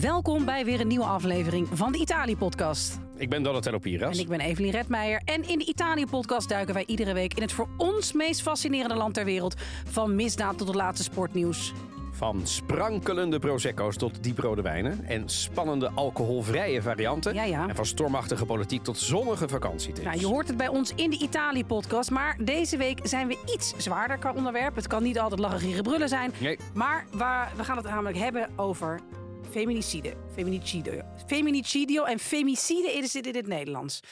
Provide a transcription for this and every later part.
Welkom bij weer een nieuwe aflevering van de Italië-podcast. Ik ben Donatello Piras. En ik ben Evelien Redmeijer. En in de Italië-podcast duiken wij iedere week in het voor ons meest fascinerende land ter wereld. Van misdaad tot het laatste sportnieuws. Van sprankelende prosecco's tot dieprode wijnen. En spannende alcoholvrije varianten. Ja, ja. En van stormachtige politiek tot zonnige vakantietips. Nou, je hoort het bij ons in de Italië-podcast. Maar deze week zijn we iets zwaarder qua onderwerp. Het kan niet altijd lachen, gieren, brullen zijn. Nee. Maar waar, we gaan het namelijk hebben over feminicide. Feminicide. Feminicidio en femicide is het in het Nederlands. De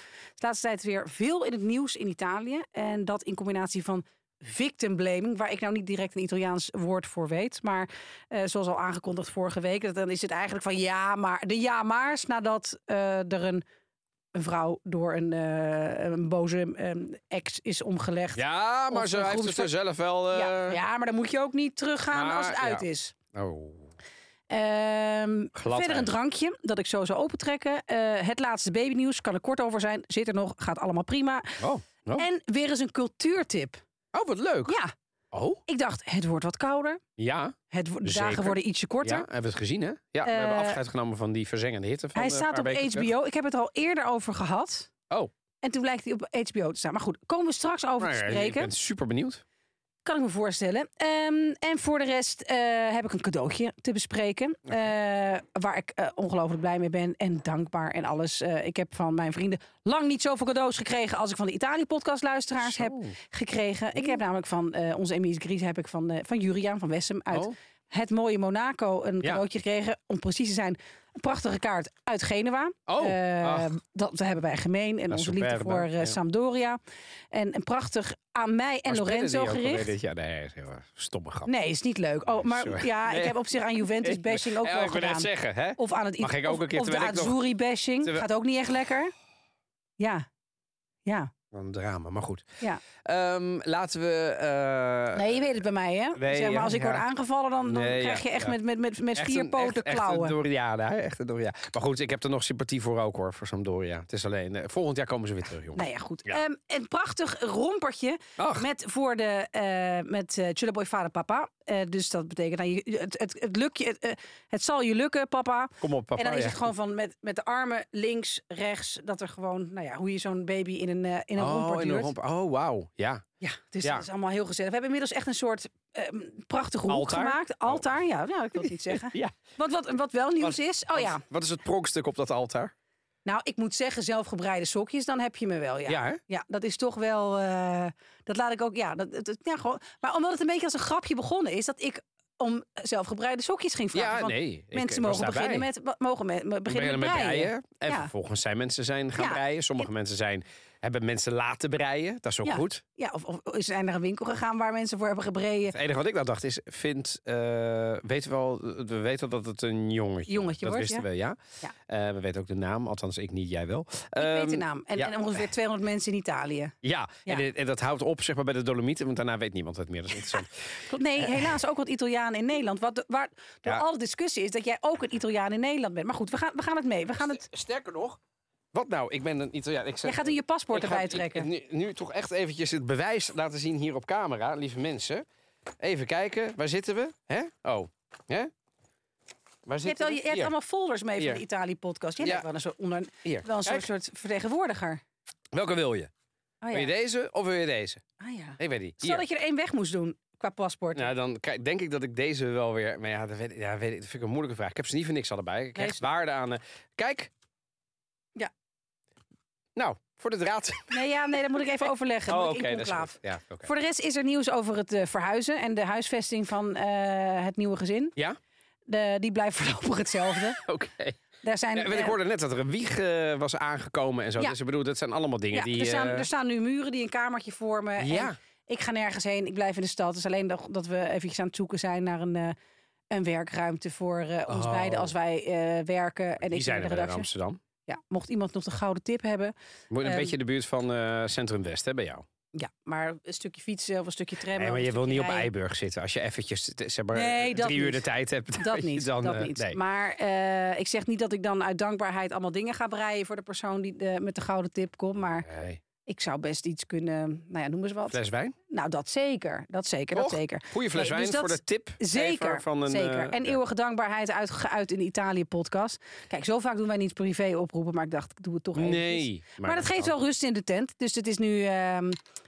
laatste tijd weer veel in het nieuws in Italië. En dat in combinatie van victim blaming, waar ik nou niet direct een Italiaans woord voor weet. Maar eh, zoals al aangekondigd vorige week, dan is het eigenlijk van ja, maar de ja maars nadat eh, er een, een vrouw door een, eh, een boze eh, ex is omgelegd. Ja, maar ze heeft het er zelf wel... eh, Ja, ja, maar dan moet je ook niet teruggaan Maar, als het uit ja. is. Oh. Ehm, verder een drankje dat ik zo zou opentrekken. Eh, het laatste babynieuws kan er kort over zijn. Zit er nog, gaat allemaal prima. Oh. Oh. En weer eens een cultuurtip. oh, wat leuk. Ja, Oh, ik dacht, het wordt wat kouder. ja. Het, de Zeker. dagen worden ietsje korter. Ja, hebben we het gezien, hè? Ja, we hebben Eh, afscheid genomen van die verzengende hitte van Hij staat op terug. HBO. Ik heb het er al eerder over gehad. Oh. En toen blijkt hij op HBO te staan. Maar goed, komen we straks over Nou te ja, ik spreken. ben super benieuwd. Kan ik me voorstellen. Ehm, en voor de rest eh, heb ik een cadeautje te bespreken. eh, waar ik eh, ongelooflijk blij mee ben. En dankbaar en alles. Ik heb van mijn vrienden lang niet zoveel cadeaus gekregen. als ik van de Italië-podcast-luisteraars Zo. heb gekregen. Ik heb namelijk van onze Emilie Gries. heb ik van, van Juriaan van Wessem uit Oh. het mooie Monaco een Ja. cadeautje gekregen. Om precies te zijn, een prachtige kaart uit Genua. Oh, ach. dat hebben wij gemeen. En onze liefde voor ja. Sampdoria. En een prachtig aan mij en Lorenzo gericht. jaar? Nee, stomme grap. Nee, is niet leuk. Oh, maar Sorry. ja, ik Nee. heb op zich aan Juventus bashing ook Ja, wel ik wil net gedaan. zeggen, hè? Of aan het Mag ik ook of, een keer, of de ik nog- Azzurri bashing Terwijl- gaat ook niet echt lekker. Ja, ja, Een drama, maar goed. ja. Ehm, laten we... eh, Nee, je weet het bij mij, hè? nee, zeg maar, als ik ja. word aangevallen, dan, dan Nee, krijg je echt ja. met, met, met, met echt vier een- poten echt, klauwen. Echt een Doriana, hè? Echt een Doriana. Maar goed, ik heb er nog sympathie voor ook hoor, voor Sampdoria. Het is alleen, eh, volgend jaar komen ze weer terug, jongen. Nou ja, goed. Ehm, een prachtig rompertje Ach, met voor de eh met uh, Chilla Boy Vader Papa. Dus dat betekent, nou, je, het, het, het, lukt je, het, het zal je lukken, papa. kom op papa. en dan is het gewoon van met, met de armen links, rechts. Dat er gewoon, nou ja, hoe je zo'n baby in een, in een Oh, in een. Oh, wauw. Ja. Ja, dus Ja. dat is allemaal heel gezellig. We hebben inmiddels echt een soort ehm, prachtige hoek Altaar? gemaakt. Altaar, ja, ja, ik wil het niet zeggen. Ja. Wat, wat, wat wel nieuws is, oh ja. Wat is het pronkstuk op dat altaar? Nou, ik moet zeggen, zelfgebreide sokjes, dan heb je me wel, ja. Ja? Ja, dat is toch wel. eh, dat laat ik ook. Ja, dat, dat- ja, gewoon. Maar omdat het een beetje als een grapje begonnen is, dat ik om zelfgebreide sokjes ging vragen. Ja, van, nee. Mensen mogen beginnen met, mogen met, met- beginnen met breien. En Ja. vervolgens zijn mensen zijn gaan Ja. breien. Sommige mensen zijn, hebben mensen laten breien. Dat is ook Ja. goed. Ja, of, of zijn naar een winkel gegaan waar mensen voor hebben gebreien. Het enige wat ik nou dacht is, vindt, eh weten we, wel, we weten dat het een jongetje, Jongetje dat wordt, wisten ja. we, ja. Ja. Eh, we weten ook de naam, althans ik niet, jij wel. Ik weet de Ehm, naam. En, ja. en ongeveer 200 mensen in Italië. Ja, Ja. En, dat houdt op zeg maar, bij de Dolomieten, want daarna weet niemand het meer. Dat is interessant. Klopt. Nee, helaas ook wat Italianen in Nederland. Wat, de- waar door alle discussie is dat jij ook een Italiaan in Nederland bent. Maar goed, we gaan, we gaan het mee. We gaan het, Sterker nog, wat nou? Ik ben een Italiaan. Ik zeg, jij gaat nu je paspoort ga- erbij ik- trekken. nu, nu toch echt eventjes het bewijs laten zien hier op camera, lieve mensen. Even kijken, waar zitten we? Hè? Oh, hè? Waar Je hebt, al, je hebt allemaal folders mee Hier. van de Italië-podcast. Jij Ja. bent wel een soort, onder, Hier. wel een soort, vertegenwoordiger. welke wil je? Oh, Wil je ja. deze of wil je deze? Ah, ja. Ik weet niet. Stel dat je er één weg moest doen qua paspoort. Nou, dan denk ik dat ik deze wel weer... Maar ja, dat, weet, ja, weet dat vind ik een moeilijke vraag. Ik heb ze niet voor niks allebei. Ik krijg waarde aan... kijk. Nou, voor de draad. Nee, ja, nee, dat moet ik even overleggen. Oh, oké. Ja, oké. Voor de rest is er nieuws over het eh, verhuizen en de huisvesting van eh, het nieuwe gezin. Ja? De, die blijft voorlopig hetzelfde. Oké. Daar zijn, Ja, ik hoorde net dat er een wieg eh, was aangekomen en zo. Ja. Dus ik bedoel, dat zijn allemaal dingen ja, die... er, staan, er staan nu muren die een kamertje vormen. Ja. En ik ga nergens heen. Ik blijf in de stad. Dus alleen dat, dat we eventjes aan het zoeken zijn naar een, een werkruimte voor ons Oh. beiden als wij werken. En die ik zijn in de er in redactie. Amsterdam. Ja, mocht iemand nog de gouden tip hebben. Moet een Ehm, beetje de buurt van eh, Centrum West, hè, bij jou. Ja, maar een stukje fietsen of een stukje trammen. Nee, maar je wil niet op. Eiburg zitten. Als je eventjes zeg maar, Nee, dat drie uur niet. de tijd hebt. Dat niet, dan, dat eh, niet. nee. Maar eh, ik zeg niet dat ik dan uit dankbaarheid allemaal dingen ga breien voor de persoon die de, met de gouden tip komt. Maar Nee. Ik zou best iets kunnen, nou ja, noem eens wat. Fles wijn? Nou, dat zeker. Dat zeker, dat zeker. Goeie fles Nee, wijn dus voor de tip. Zeker, van een, zeker. eh, en ja. eeuwige dankbaarheid uit, in de Italië-podcast. Kijk, zo vaak doen wij niet privé oproepen, maar ik dacht, ik doe het toch even. Nee. Maar, dat geeft wel rust in de tent. Dus het is nu, ehm,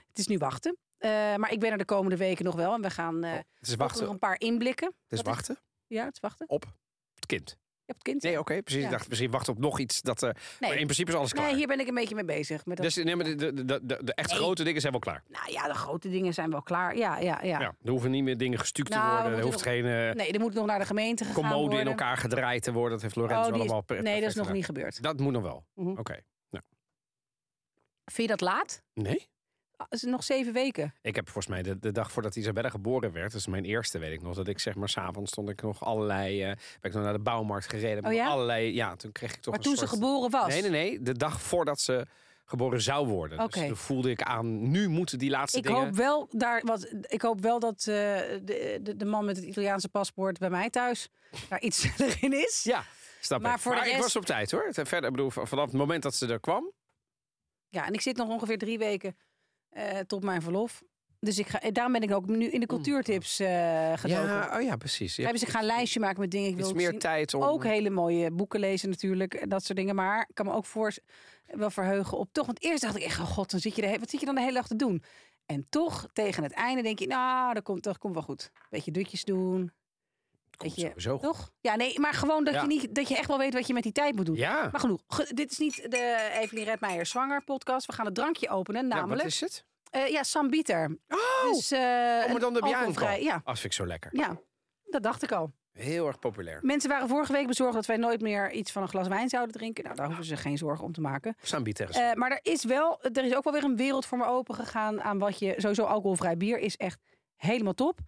het is nu wachten. Eh, maar ik ben er de komende weken nog wel. En we gaan eh wachten. nog een paar inblikken. Het is- wachten Ja, het is wachten. op het kind. Je hebt kind. Nee, oké, precies. Ja. Ik dacht misschien wachten op nog iets. Dat, eh, Nee. Maar in principe is alles klaar. Nee, hier ben ik een beetje mee bezig. Met dat... Dus nee, maar de, de, de, echt Nee. grote dingen zijn wel klaar. Nou ja, de grote dingen zijn wel klaar. Ja, ja, ja. Ja. er hoeven niet meer dingen gestuukt Nou, te we worden. Er hoeft geen eh Nee, er moet nog naar de gemeente gegaan commode worden. in elkaar gedraaid te worden. Dat heeft Lorenzo Oh, is- allemaal per- Nee, dat is nog gedaan. niet gebeurd. Dat moet nog wel. Mhm. Oké. Vind je dat laat? Nee? Ah, nog zeven weken. Ik heb volgens mij de, de dag voordat Isabella geboren werd, dat is mijn eerste, weet ik nog, dat ik zeg maar s'avonds stond ik nog allerlei, eh ben ik nog naar de bouwmarkt gereden. Oh ja? Allerlei, ja, toen kreeg ik toch Maar een toen soort... ze geboren was. Nee, nee, nee, de dag voordat ze geboren zou worden. Dus toen voelde ik aan, nu moeten die laatste Ik dingen... hoop wel daar wat. Ik hoop wel dat eh, de, de, de man met het Italiaanse paspoort bij mij thuis daar iets sneller in is. Ja, snap Maar ik. voor de maar ik rest- was op tijd hoor. Verder, ik bedoel, vanaf het moment dat ze er kwam, Ja, en ik zit nog ongeveer drie weken eh, tot mijn verlof. Dus ik ga, en daarom ben ik ook nu in de cultuurtips eh gedoken. Ja, oh ja, precies. Ja, dus ik ga een lijstje maken met dingen. Ik wil meer zien. tijd om... Ook hele mooie boeken lezen natuurlijk. en Dat soort dingen. Maar ik kan me ook voor wel verheugen op toch. Want eerst dacht ik echt, oh god, dan zit je de, wat zit je dan de hele dag te doen? En toch, tegen het einde denk je, nou, dat komt, dat komt wel goed. Beetje dutjes doen. Komt weet je, sowieso goed. Toch? Ja, nee, maar gewoon dat, Ja. je niet, dat je echt wel weet wat je met die tijd moet doen. Ja, Maar genoeg. Ge- dit is niet de Evelien Redmeijer zwanger podcast. We gaan het drankje openen, ja, namelijk... wat is het? eh, ja, Sambieter. Oh, Dus, eh, maar een dan de alcoholvrij- Ja, dat vind ik zo lekker. ja, dat dacht ik al. Heel erg populair. Mensen waren vorige week bezorgd dat wij nooit meer iets van een glas wijn zouden drinken. Nou, daar hoeven ze geen zorgen om te maken. Sambiter is Eh, maar er is wel, er is ook wel weer een wereld voor me open gegaan aan wat je sowieso alcoholvrij bier is echt helemaal top.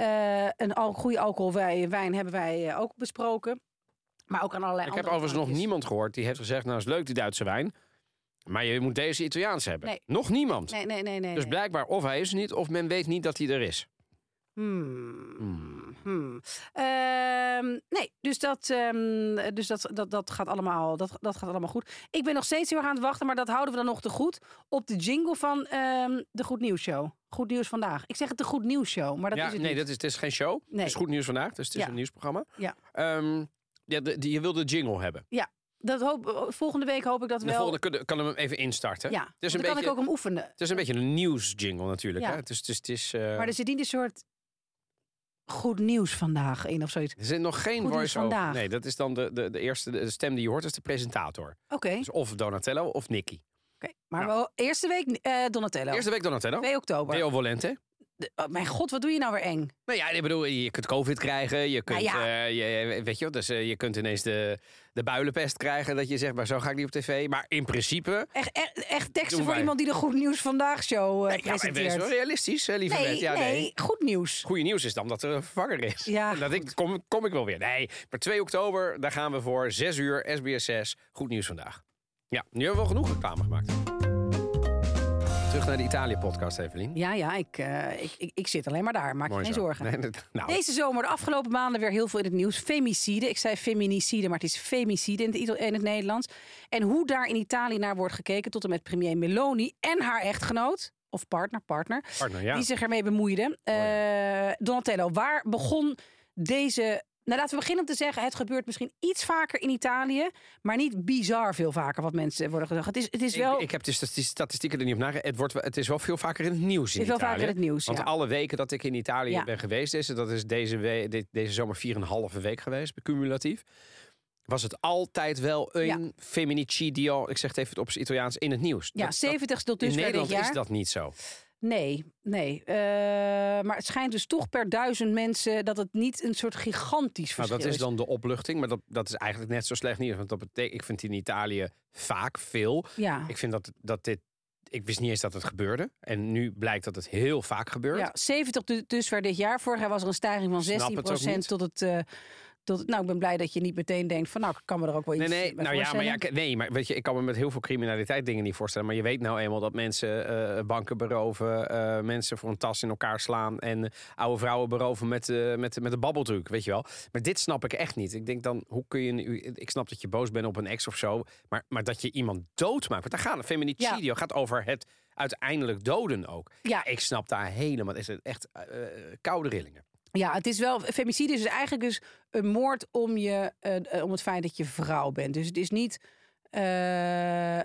Eh, een al, goede alcoholvrije wijn hebben wij eh, ook besproken. Maar ook aan allerlei Ik heb overigens nog niemand gehoord die heeft gezegd... nou is leuk die Duitse wijn, maar je moet deze Italiaans hebben. Nee. Nog niemand. Nee, nee, nee, nee. dus blijkbaar of hij is er niet of men weet niet dat hij er is. Hmm. Hmm. Hmm. Ehm, nee, dus, dat, ehm, dus dat, dat, dat, gaat allemaal, dat, dat gaat allemaal goed. Ik ben nog steeds heel erg aan het wachten, maar dat houden we dan nog te goed. Op de jingle van ehm, de Goed Nieuws Show. Goed Nieuws Vandaag. Ik zeg het de Goed Nieuws Show, maar dat ja, is het nee, niet. dat is, het is geen show. Nee. Het is goed nieuws vandaag, dus het is Ja. een nieuwsprogramma. Ja. Ehm, ja, de, je wil de jingle hebben. dat hoop, volgende week hoop ik dat De wel. volgende kan, kan hem even instarten. ja, Het is een dan kan ik ook hem oefenen. het is een beetje een nieuwsjingle natuurlijk. Ja. Hè? Het is, het is, het is, eh, Maar er zit niet een soort goed nieuws vandaag in of zoiets. er zit nog geen voice-over. vandaag. Nee, dat is dan de, de, de eerste de stem die je hoort, is de presentator. Oké, Dus of Donatello of Nicky. Oké. maar wel eerste week eh, Donatello. Eerste week Donatello. 2 oktober. Deo Volente. De- oh, mijn god, wat doe je nou weer eng? Nou ja, ik bedoel, je kunt COVID krijgen. Je kunt, Nou ja. eh, je, weet je, dus, eh, je kunt ineens de, de builenpest krijgen. Dat je zegt, maar zo ga ik niet op tv. Maar in principe... Echt, echt, echt teksten voor wij. iemand die de Goed Nieuws Vandaag show eh Nee, ja, maar wees presenteert. wel realistisch, hè, lieve nee. Ja, nee. nee, goed nieuws. Goede nieuws is dan dat er een vervanger is. Ja, dat ik, kom, kom ik wel weer. Nee, maar 2 oktober, daar gaan we voor. 6 uur, SBS 6. Goed nieuws vandaag. Ja, nu hebben we wel genoeg reclame gemaakt. Terug naar de Italië-podcast, Evelien. Ja, ja, ik, eh, ik, ik, ik zit alleen maar daar. Maak je geen zo. zorgen. Nee, dat- nou, Deze zomer, de afgelopen maanden, weer heel veel in het nieuws. Femicide. Ik zei feminicide, maar het is femicide in het, in het Nederlands. En hoe daar in Italië naar wordt gekeken, tot en met premier Meloni en haar echtgenoot, of partner, partner, partner, ja. die zich ermee bemoeiden. Eh, Donatello, waar begon deze... Nou, laten we beginnen om te zeggen, het gebeurt misschien iets vaker in Italië, maar niet bizar veel vaker wat mensen worden gezegd. Het is, het is wel Ik, ik heb de stati- statistieken er niet op nagedacht. Het, wordt, het is wel veel vaker in het nieuws in is wel Italië. vaker in het nieuws. Want ja. alle weken dat ik in Italië Ja. ben geweest, is, dat is deze, we, dit- deze zomer 4,5 week geweest, cumulatief. Was het altijd wel een Ja. feminicidio, ik zeg het even op zijn Italiaans, in het nieuws. Ja, Dat- 70 tot in dusver dit Nederland jaar. is dat niet zo. Nee, nee. Eh, maar het schijnt dus toch per duizend mensen dat het niet een soort gigantisch Nou, verschil dat is is. dan de opluchting, maar dat, dat is eigenlijk net zo slecht niet. Want dat betekent, ik vind in Italië vaak veel. Ja. Ik vind dat, dat dit. Ik wist niet eens dat het gebeurde. En nu blijkt dat het heel vaak gebeurt. ja, 70 dus dusver dit jaar. Vorig jaar was er een stijging van Snap het ook 16% niet. tot het, eh, nou, ik ben blij dat je niet meteen denkt van, nou, ik kan me er ook wel iets Nee, nee, nou ja, maar ja, nee, maar weet je, ik kan me met heel veel criminaliteit dingen niet voorstellen. Maar je weet nou eenmaal dat mensen eh, banken beroven, eh, mensen voor een tas in elkaar slaan en oude vrouwen beroven met, eh, met, met een babbeltruc, weet je wel. Maar dit snap ik echt niet. Ik denk dan, hoe kun je, nu- ik snap dat je boos bent op een ex of zo, maar, maar dat je iemand doodmaakt. Want daar gaat feminicidio gaat over het uiteindelijk doden ook. Ja. ik snap daar helemaal, is het echt koude rillingen. Ja, het is wel. Femicide is eigenlijk dus een moord om, je, eh, om het feit dat je vrouw bent. Dus het is niet. Eh,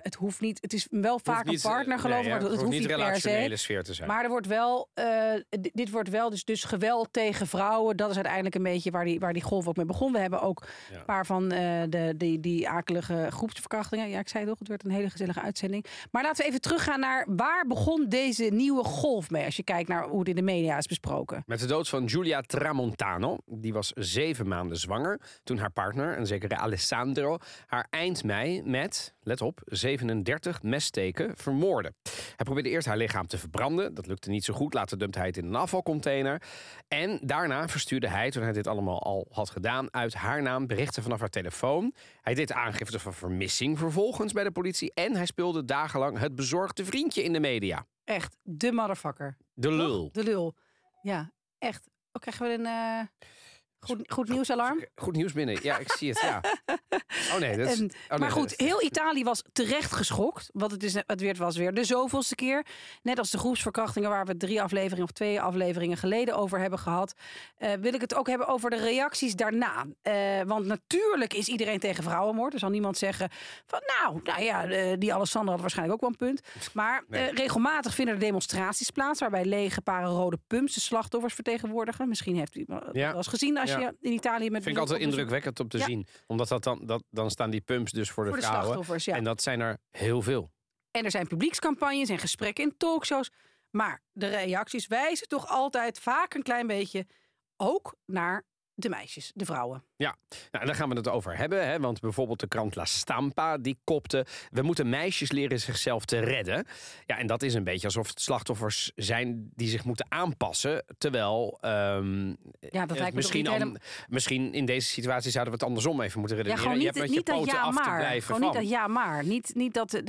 het hoeft niet. Het is wel vaak niet, een partner, eh, geloof nee, ik. ja, het hoeft niet per relationele se. sfeer te zijn. Maar er wordt wel, eh, dit wordt wel dus, dus geweld tegen vrouwen. Dat is uiteindelijk een beetje waar die, waar die golf ook mee begon. We hebben ook Ja. een paar van de, die, die akelige groepsverkrachtingen. Ja, ik zei het toch, het werd een hele gezellige uitzending. Maar laten we even teruggaan naar waar begon deze nieuwe golf mee? Als je kijkt naar hoe het in de media is besproken. Met de dood van Giulia Tramontano. Die was zeven maanden zwanger toen haar partner, een zekere Alessandro, haar eind mei met, let op, 37 messteken vermoordde. Hij probeerde eerst haar lichaam te verbranden. Dat lukte niet zo goed. Later dumpte hij het in een afvalcontainer. En daarna verstuurde hij, toen hij dit allemaal al had gedaan, uit haar naam berichten vanaf haar telefoon. Hij deed aangifte van vermissing vervolgens bij de politie. En hij speelde dagenlang het bezorgde vriendje in de media. Echt, de motherfucker. De lul. De lul. Ja, echt. Ook krijgen we een eh, goed, goed nieuwsalarm? Goed nieuws binnen. Ja, ik zie het. Ja. Oh nee, dat is. Oh, nee, maar goed, heel Italië was terecht geschokt. Want het, is, het weer, was weer de zoveelste keer. Net als de groepsverkrachtingen waar we drie afleveringen of twee afleveringen geleden over hebben gehad. eh, wil ik het ook hebben over de reacties daarna. Eh, want natuurlijk is iedereen tegen vrouwenmoord. Er zal niemand zeggen van nou, nou ja, eh, die Alessandra had waarschijnlijk ook wel een punt. Maar Nee. regelmatig vinden er demonstraties plaats. Waarbij lege paren rode pumps de slachtoffers vertegenwoordigen. Misschien heeft u Ja. wel eens gezien als Ja. in Italië met Vind ik altijd indrukwekkend om te zien. Omdat dat dan, dat, dan staan die pumps dus voor de, Voor de vrouwen. En dat zijn er heel veel. En er zijn publiekscampagnes en gesprekken in talkshows. Maar de reacties wijzen toch altijd vaak een klein beetje ook naar de meisjes, de vrouwen. Ja, nou, daar gaan we het over hebben. Hè? Want bijvoorbeeld de krant La Stampa, die kopte... we moeten meisjes leren zichzelf te redden. Ja, en dat is een beetje alsof het slachtoffers zijn die zich moeten aanpassen. Terwijl ehm, Ja, dat eh, lijkt me misschien, niet an- misschien in deze situatie zouden we het andersom even moeten Ja, redeneren. je niet, hebt met niet je dat poten ja af te maar. blijven Gewoon niet van. dat ja maar. Niet, niet dat,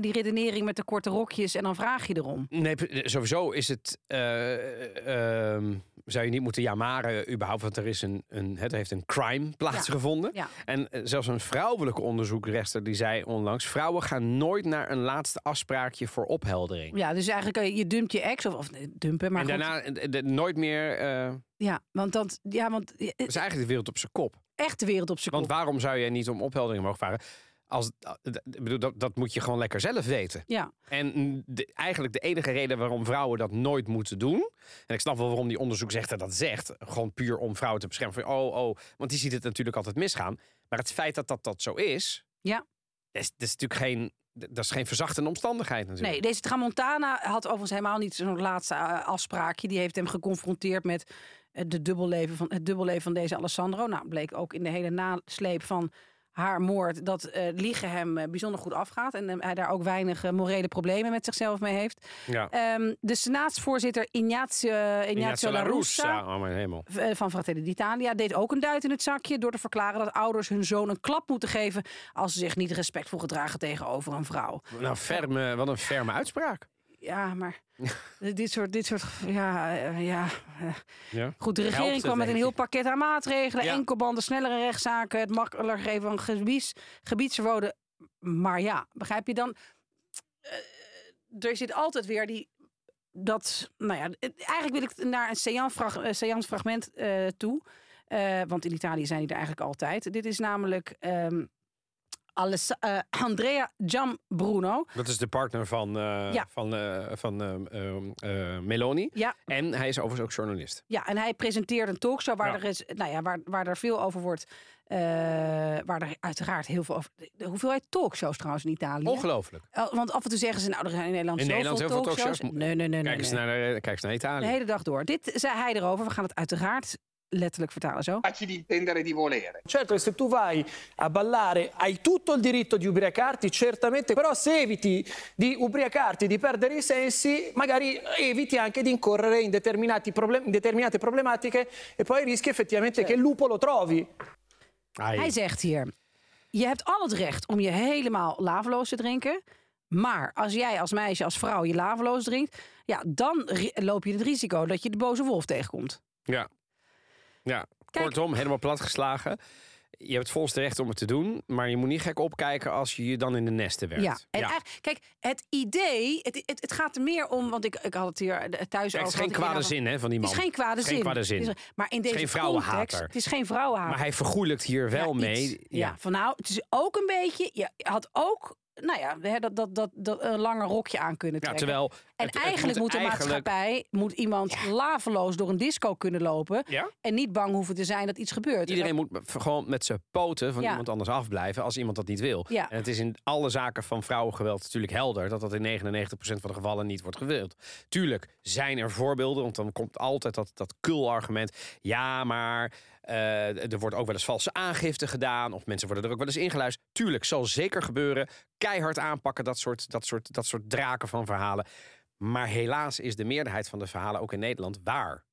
die redenering met de korte rokjes en dan vraag je erom. Nee, sowieso is het. eh, ehm, zou je niet moeten jamaren, überhaupt, want er is een, een, het heeft een crime plaatsgevonden. Ja. En eh, zelfs een vrouwelijke onderzoekrechter die zei onlangs: vrouwen gaan nooit naar een laatste afspraakje voor opheldering. Ja, dus eigenlijk eh, je dumpt je ex of, of dumpen, maar en goed. daarna eh, de- nooit meer. Ja, want dat, ja, want eh, is eigenlijk de wereld op zijn kop. echt de wereld op zijn Want kop. waarom zou je niet om opheldering mogen vragen? Als, eh, bedoel, dat, dat moet je gewoon lekker zelf weten. Ja, En de, eigenlijk de enige reden waarom vrouwen dat nooit moeten doen. En ik snap wel waarom die onderzoeksrechter dat zegt. Gewoon puur om vrouwen te beschermen. Van, oh, oh, want die ziet het natuurlijk altijd misgaan. Maar het feit dat dat, dat zo is. Ja. Dat is, dat is natuurlijk geen. Dat is geen verzachtende omstandigheid natuurlijk. Nee, deze Tramontana had overigens helemaal niet zo'n laatste eh, afspraakje. Die heeft hem geconfronteerd met eh, de dubbelleven van, het dubbelleven van deze Alessandro. Nou, bleek ook in de hele nasleep van haar moord dat eh, liegen hem eh, bijzonder goed afgaat. En eh, hij daar ook weinig morele problemen met zichzelf mee heeft. Ja. Ehm, de senaatsvoorzitter Ignazio, Ignazio, Ignazio La Russa. Oh van Fratelli d'Italia deed ook een duit in het zakje door te verklaren dat ouders hun zoon een klap moeten geven als ze zich niet respectvol gedragen tegenover een vrouw. Nou, ferme, wat een ferme uitspraak. Ja, maar dit soort, dit soort, ja, eh, ja. eh. Ja. Goed, de regering kwam met een heel pakket aan maatregelen, Ja. enkelbanden, snellere rechtszaken, het makkelijker geven van gebieds, gebiedsverboden. Maar ja, begrijp je dan? eh, er zit altijd weer die dat, nou ja, eigenlijk wil ik naar een seance-frag- seance-fragment eh, toe. Eh, want in Italië zijn die er eigenlijk altijd. Dit is namelijk ehm, Alessa- eh, Andrea Giambruno. Dat is de partner van, eh, Ja. van, eh, van eh, eh, eh, Meloni. Ja, En hij is overigens ook journalist. Ja, en hij presenteert een talkshow waar, Ja. er, is, nou ja, waar, waar er veel over wordt. waar er uiteraard heel veel over. De hoeveelheid talkshows trouwens in Italië. Ongelooflijk. Eh, Want af en toe zeggen ze, nou, er zijn in Nederland In Nederland heel veel talkshows. talkshows. Nee, nee, nee. nee, Kijk eens, naar, kijk eens naar Italië. De hele dag door. Dit zei hij erover. We gaan het uiteraard letterlijk vertalen zo. capaci di intendere di volere. Certo che se tu vai a ballare hai tutto il diritto di ubriacarti, certamente, però se eviti di ubriacarti, di perdere i sensi, magari eviti anche di incorrere in, determinati problem- in determinate problematiche e poi rischi effettivamente che il lupo lo trovi. Ai. Hij zegt hier: Je hebt al het recht om je helemaal laveloos te drinken. Maar als jij als meisje, als vrouw je laveloos drinkt, ja, dan ri- loop je het risico dat je de boze wolf tegenkomt. Ja. Ja, Kijk. kortom, helemaal platgeslagen. Je hebt het volste recht om het te doen, maar je moet niet gek opkijken als je je dan in de nesten werkt. Ja, en eigenlijk- kijk, het idee, het, het, het gaat er meer om, want ik, ik had het hier eh, thuis Kijk, over. het is geen kwade zin hè, van die Het man. is geen kwade Het is zin. geen kwade zin. Het is- maar in deze geen vrouwenhater. context, het is geen vrouwenhater. Maar hij vergoeilijkt hier wel Ja, mee. iets. Ja. van nou, het is ook een beetje. Je had ook, nou ja, hè, dat, dat, dat, dat een langer rokje aan kunnen Ja, trekken. terwijl en het- het eigenlijk moet de eigenlijk- maatschappij moet iemand laveloos door een disco kunnen lopen Ja? en niet bang hoeven te zijn dat iets gebeurt. Iedereen moet gewoon met zijn poten van Ja. iemand anders afblijven als iemand dat niet wil. Ja. En het is in alle zaken van vrouwengeweld natuurlijk helder dat dat in 99% van de gevallen niet wordt gewild. Tuurlijk zijn er voorbeelden, want dan komt altijd dat, dat kul-argument. Ja, maar eh, er wordt ook wel eens valse aangifte gedaan of mensen worden er ook wel eens ingeluisterd. Tuurlijk, zal zeker gebeuren. Keihard aanpakken, dat soort, dat soort, dat soort draken van verhalen. Maar helaas is de meerderheid van de verhalen ook in Nederland waar.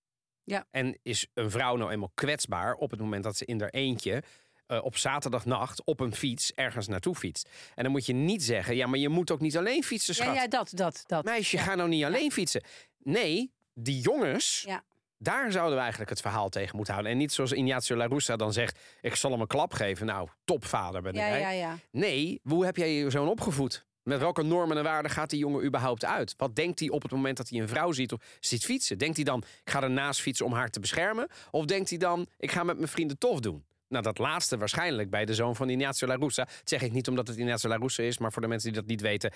Ja. En is een vrouw nou eenmaal kwetsbaar op het moment dat ze in haar eentje eh, op zaterdagnacht op een fiets ergens naartoe fietst. En dan moet je niet zeggen, ja, maar je moet ook niet alleen fietsen, ja, schat. ja, dat, dat, dat. Meisje, ja. ga nou niet alleen fietsen. Nee, die jongens, Ja. Daar zouden we eigenlijk het verhaal tegen moeten houden. En niet zoals Ignacio La Russa dan zegt, ik zal hem een klap geven. Nou, topvader ben Ja, jij. ja, ja. Nee, hoe heb jij je zoon opgevoed? Met welke normen en waarden gaat die jongen überhaupt uit? Wat denkt hij op het moment dat hij een vrouw ziet, of ziet fietsen? Denkt hij dan, ik ga ernaast fietsen om haar te beschermen? Of denkt hij dan, ik ga met mijn vrienden tof doen? Nou, dat laatste waarschijnlijk bij de zoon van Ignacio La Russa. Dat zeg ik niet omdat het Ignacio La Russa is, maar voor de mensen die dat niet weten.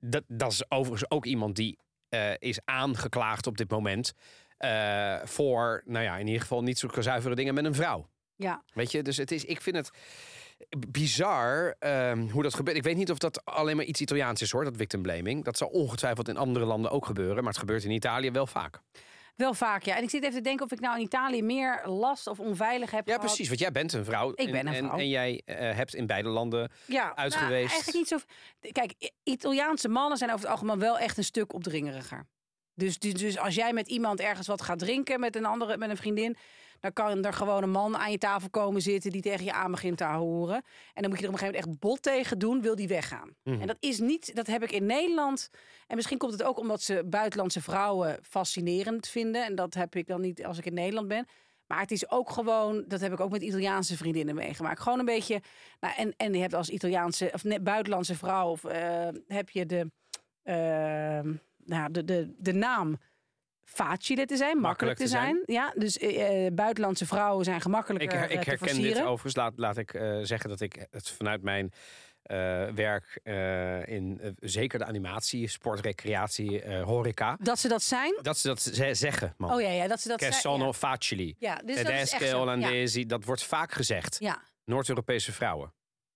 Dat, dat is overigens ook iemand die eh, is aangeklaagd op dit moment. Eh, voor, nou ja, in ieder geval niet zo zuivere dingen met een vrouw. ja. Weet je, dus het is, ik vind het bizar ehm, hoe dat gebeurt. Ik weet niet of dat alleen maar iets Italiaans is hoor, dat victim blaming. Dat zal ongetwijfeld in andere landen ook gebeuren, maar het gebeurt in Italië wel vaak. Wel vaak, ja. En ik zit even te denken of ik nou in Italië meer last of onveilig heb Ja, gehad. precies, want jij bent een vrouw. Ik ben en, een en- vrouw. En, jij eh, hebt in beide landen. ja, uit nou. Eigenlijk niet zo. Kijk, Italiaanse mannen zijn over het algemeen wel echt een stuk opdringeriger. Dus, dus, dus als jij met iemand ergens wat gaat drinken met een andere, met een vriendin, dan kan er gewoon een man aan je tafel komen zitten die tegen je aan begint te horen. En dan moet je er op een gegeven moment echt bot tegen doen, wil die weggaan. Mhm. En dat is niet, dat heb ik in Nederland. En misschien komt het ook omdat ze buitenlandse vrouwen fascinerend vinden. En dat heb ik dan niet als ik in Nederland ben. Maar het is ook gewoon, dat heb ik ook met Italiaanse vriendinnen meegemaakt. Gewoon een beetje, nou, en, en je hebt als Italiaanse of buitenlandse vrouw, of, eh, heb je de, eh, nou, de, de, de naam facile te zijn, makkelijk, te zijn. Ja, dus eh, eh, buitenlandse vrouwen zijn Ik, gemakkelijker eh, ik te herken dit overigens. Laat, laat ik eh, zeggen dat ik het vanuit mijn eh, werk eh, in eh, zeker de animatie, sport, recreatie, eh, horeca. Dat ze dat zijn? Dat ze dat ze- zeggen, man. Oh ja, ja dat ze dat zijn. sono Ja. facili. Ja, dus dat is echt zo. Ja. Dat wordt vaak gezegd. Ja. Noord-Europese vrouwen.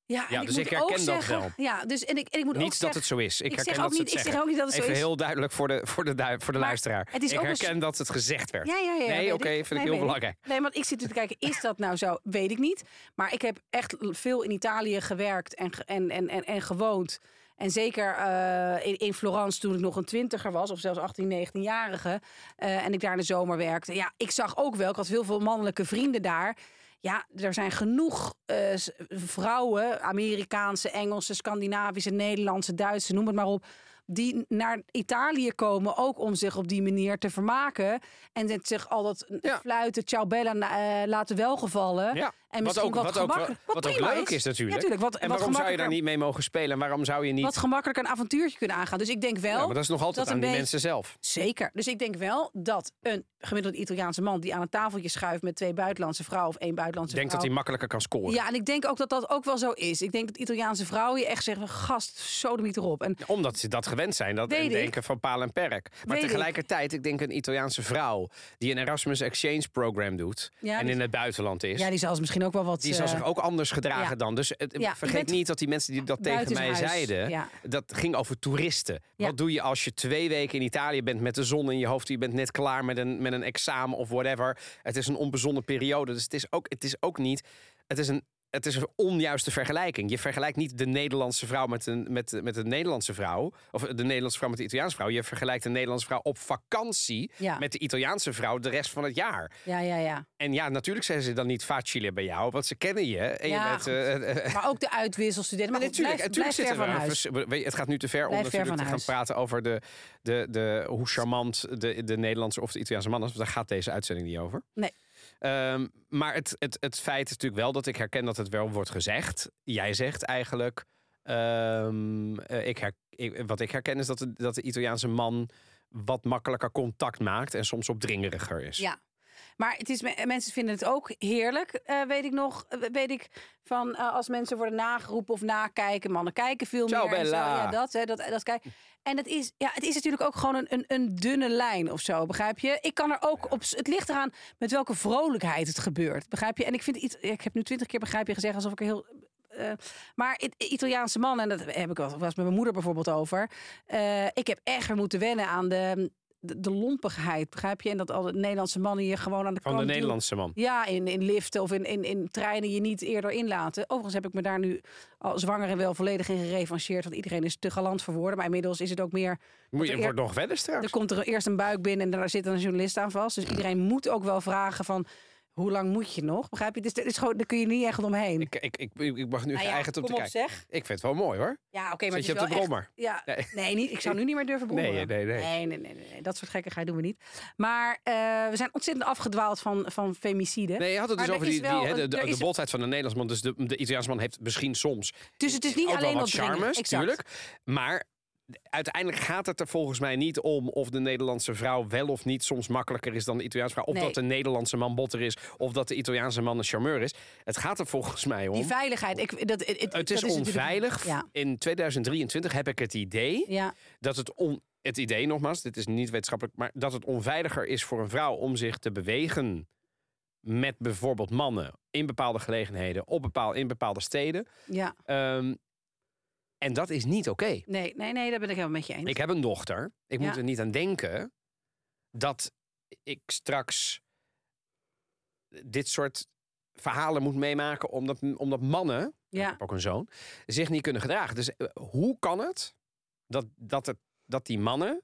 Ja, dus ik herken dat zeggen, wel. Ja, dus en ik, en ik moet ook Niet dat zeggen, het zo is. Ik, ik herken dat ze het ik zeg ook niet dat het zo is. heel duidelijk voor de, voor de, voor de Maar luisteraar. het is ik ook een herken dat het gezegd werd. Ja, ja, ja. Nee, oké, vind ik heel belangrijk. Nee, want ik zit te kijken, is dat nou zo? Weet ik niet. Maar ik heb echt veel in Italië gewerkt en, en, en, en, en gewoond. En zeker eh, in, in Florence toen ik nog een twintiger was, of zelfs 18, 19-jarige. eh, en ik daar in de zomer werkte. Ja, ik zag ook wel, ik had heel veel mannelijke vrienden daar. Ja, er zijn genoeg eh, vrouwen, Amerikaanse, Engelse, Scandinavische, Nederlandse, Duitse, noem het maar op. Die naar Italië komen ook om zich op die manier te vermaken. En zich al dat Ja. fluiten, ciao bella eh, laten welgevallen. Ja. En wat misschien ook, wat, wat, ook, wat, leuk is, natuurlijk. Ja, wat, en waarom zou je daar gemakkelijker- niet mee mogen spelen? En waarom zou je niet... Wat gemakkelijk een avontuurtje kunnen aangaan. Dus ik denk wel... Ja, maar dat is nog altijd aan die mensen zelf. Zeker. Dus ik denk wel dat een gemiddelde Italiaanse man... die aan een tafeltje schuift met twee buitenlandse vrouwen... of één buitenlandse Denkt dat vrouw... hij makkelijker kan scoren. Ja, en ik denk ook dat dat ook wel zo is. Ik denk dat Italiaanse vrouwen je echt zeggen... gast, sodemiet erop. En Omdat ze dat gewend zijn. Dat en denken van paal en perk. Maar Weet tegelijkertijd, ik denk een Italiaanse vrouw... die een Erasmus Exchange Program doet... En in het buitenland is... ja, die zal ze misschien ook wel wat... Die zal eh, zich ook anders gedragen ja. dan. Dus Ja, vergeet bent niet dat die mensen die dat tegen mij zeiden... Ja. dat ging over toeristen. Wat doe je als je twee weken in Italië bent met de zon in je hoofd... je bent net klaar met een, met een examen of whatever. Het is een onbezonnen periode. Dus het is ook, het is ook niet... Het is een het is een onjuiste vergelijking. Je vergelijkt niet de Nederlandse vrouw met een, met, met de Nederlandse vrouw. Of de Nederlandse vrouw met de Italiaanse vrouw. Je vergelijkt de Nederlandse vrouw op vakantie Ja. met de Italiaanse vrouw de rest van het jaar. Ja, ja, ja. En ja, natuurlijk zijn ze dan niet facile bij jou, want ze kennen je. En Ja, je bent, eh, eh, eh, Maar ook de uitwisselstudenten. Maar, maar goed, natuurlijk, blijf, natuurlijk blijf zitten er huis. Het gaat nu te ver om ver te gaan huis. praten over de, de, de, hoe charmant de, de Nederlandse of de Italiaanse man is. Want daar gaat deze uitzending niet over. Nee. Ehm, maar het, het, het feit is natuurlijk wel dat ik herken dat het wel wordt gezegd. Jij zegt eigenlijk. ehm, eh, ik her, ik- wat ik herken is dat de, dat de Italiaanse man wat makkelijker contact maakt en soms opdringeriger is. Ja. Maar het is, me- mensen vinden het ook heerlijk, eh, weet ik nog. eh, weet ik van als mensen worden nageroepen of nakijken. Mannen kijken veel Ciao, meer. zo. Bella. Ja, dat, hè, dat, dat kijk. En het is, ja, het is natuurlijk ook gewoon een, een, een dunne lijn of zo, begrijp je? Ik kan er ook op. Het ligt eraan met welke vrolijkheid het gebeurt, begrijp je? En ik vind iets. Ik heb nu twintig keer begrijp je gezegd alsof ik er heel. eh, maar Italiaanse man, en dat heb ik wel was met mijn moeder bijvoorbeeld over. eh, ik heb echt moeten wennen aan de, de, de lompigheid, begrijp je? En dat al de Nederlandse mannen je gewoon aan de Van kant de. Nederlandse man. Ja, in, in liften of in, in, in treinen je niet eerder inlaten. Overigens heb ik me daar nu al zwanger en wel volledig in gerevancheerd. Want iedereen is te galant voor woorden. Maar inmiddels is het ook meer... Moet je er- wordt nog verder straks. Er komt er eerst een buik binnen en daar zit dan een journalist aan vast. Dus iedereen moet ook wel vragen van... Hoe lang moet je nog? Begrijp je? Dus er is gewoon, daar kun je niet echt omheen. Ik, ik, ik, ik mag nu Nou ja, geëigend op te kijken. zeg. Ik vind het wel mooi hoor. Ja, oké, maar je op de echt- brommer? Ja, Nee. nee, niet, ik zou nu niet meer durven brommen. Nee, nee, nee. Nee, nee, nee. Dat soort gekkigheid doen we niet. Maar eh, we zijn ontzettend afgedwaald van, van femicide. Nee, je had het dus over er die, die, hè, de, de, de boldheid van de Nederlandse man. Dus de, de Italiaanse man heeft misschien soms Dus het is niet alleen wat dat charmes, Exact. tuurlijk. Maar uiteindelijk gaat het er volgens mij niet om of de Nederlandse vrouw wel of niet soms makkelijker is dan de Italiaanse vrouw. Of Nee. dat de Nederlandse man botter is. Of dat de Italiaanse man een charmeur is. Het gaat er volgens mij om. Die veiligheid. Ik, dat, het, is dat onveilig. Ja. In 2023 heb ik het idee ja, dat het on, het idee nogmaals, dit is niet wetenschappelijk, maar dat het onveiliger is voor een vrouw om zich te bewegen met bijvoorbeeld mannen in bepaalde gelegenheden, op bepaal, in bepaalde steden. ja. Ehm, en dat is niet oké. Nee, nee, nee, daar ben ik helemaal met je eens. Ik heb een dochter. Ik moet er niet aan denken dat ik straks dit soort verhalen moet meemaken omdat, omdat mannen ik ja. heb ook een zoon, zich niet kunnen gedragen. Dus eh, hoe kan het dat, dat, het, dat die mannen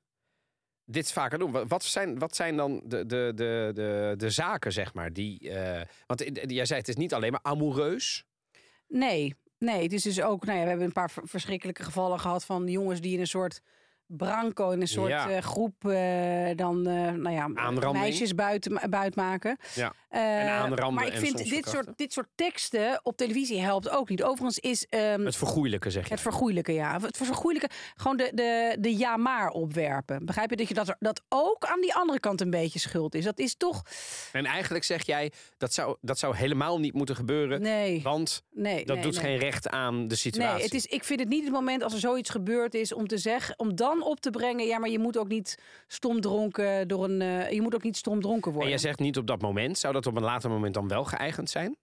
dit vaker doen? Wat- zijn, wat zijn dan de, de, de, de, de zaken, zeg maar? Die, eh, want eh, jij zei het is niet alleen maar amoureus. Nee, nee. Het is dus ook, nou ja, we hebben een paar ver- verschrikkelijke gevallen gehad van jongens die in een soort branco, in een soort Ja. eh, groep eh, dan, eh, nou ja, meisjes buiten, buiten maken. Ja. En maar ik en vind dit soort, dit soort teksten op televisie helpt ook niet. Overigens is ehm, Het vergoeilijke, zeg je. Het vergoeilijke, ja. Het vergoeilijke, gewoon de, de, de ja-maar opwerpen. Begrijp je dat je dat, er, dat ook aan die andere kant een beetje schuld is? Dat is toch. En eigenlijk zeg jij, dat zou, dat zou helemaal niet moeten gebeuren. Nee. Want nee dat nee, doet nee. geen recht aan de situatie. Nee, het is, ik vind het niet het moment als er zoiets gebeurd is om te zeggen, om dan op te brengen, ja, maar je moet ook niet stom dronken door een, eh, je moet ook niet stom dronken en worden. jij zegt niet op dat moment. Zou dat op een later moment dan wel geëigend zijn?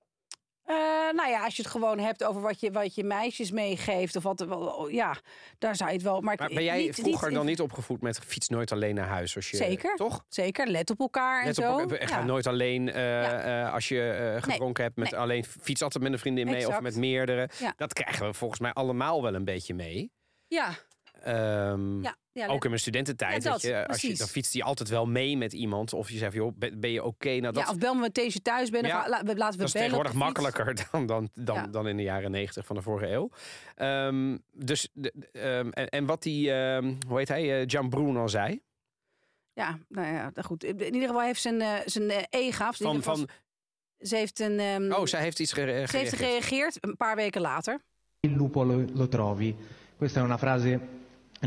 Eh, nou ja, als je het gewoon hebt over wat je, wat je meisjes meegeeft of wat, wel, ja, daar zou je het wel. Maar, ben jij niet- vroeger niet- dan niet opgevoed met fiets nooit alleen naar huis? Als je, Zeker. Toch? Zeker, let op elkaar Net en zo. op, ga Ja. nooit alleen eh, Ja. als je gedronken hebt. Met nee. alleen fiets altijd met een vriendin mee of met meerdere. Ja. Dat krijgen we volgens mij allemaal wel een beetje mee. Ja, Ehm, ja, ja, ook in mijn studententijd. Ja, dat dat, je, als je, dan fietst die altijd wel mee met iemand. Of je zegt, joh, ben, ben je oké? Nou, dat, ja, of bel me meteen als je thuis bent. Ja, of laten we dat is bellen. tegenwoordig makkelijker dan, dan, dan, Ja. dan in de jaren negentig van de vorige eeuw. Ehm, dus, de- ehm, en, en wat die, ehm, hoe heet hij, eh, Jan Bruno zei. Ja, nou ja, goed. In ieder geval heeft zijn, eh zijn eh, e-gaaf. in Van, van, Ze heeft, een, ehm, oh, zij heeft iets gere- ze heeft gereageerd. gereageerd een paar weken later. Il lupo lo, lo trovi. Questa è una frase,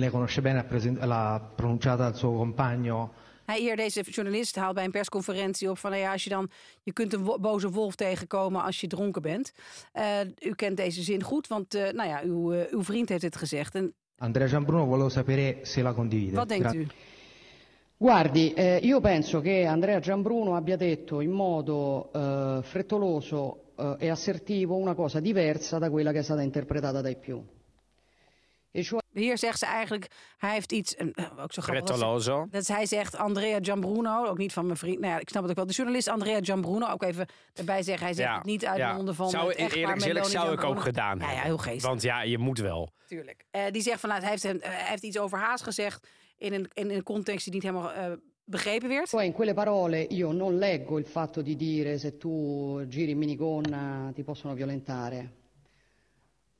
lei conosce bene, presen- l'ha pronunciata al suo compagno Hij hier, deze journalist, haalt bij een persconferentie op van nou ja, als je dan, je kunt een wo- boze wolf tegenkomen als je dronken bent. Eh, u kent deze zin goed, want eh, nou ja, uw, eh, uw vriend heeft het gezegd. En Andrea Gianbruno, volevo sapere se la condivide. wat denkt Gra- u? Guardi, eh, io penso che Andrea Gianbruno abbia detto in modo eh, frettoloso eh, e assertivo una cosa diversa da quella che è stata interpretata dai più. E Hier zegt ze eigenlijk, hij heeft iets, eh, ook zo grappig. dat hij zegt, Andrea Gianbruno, ook niet van mijn vriend. Nou ja, ik snap het ook wel. De journalist Andrea Gianbruno, ook even erbij zeggen. Hij zegt Ja, het niet uit ja. de monden van Zou, het echtpaar eerlijk gezegd zou ik ook gedaan Ja, ja, hebben. heel geestig. Want ja, je moet wel. Tuurlijk. Eh, die zegt van, nou, hij, heeft, een- eh, hij heeft iets over Haas gezegd in een, in een context die niet helemaal eh, begrepen werd. Poi in quelle parole io non leggo il fatto di dire se tu giri in minigonna ti possono violentare.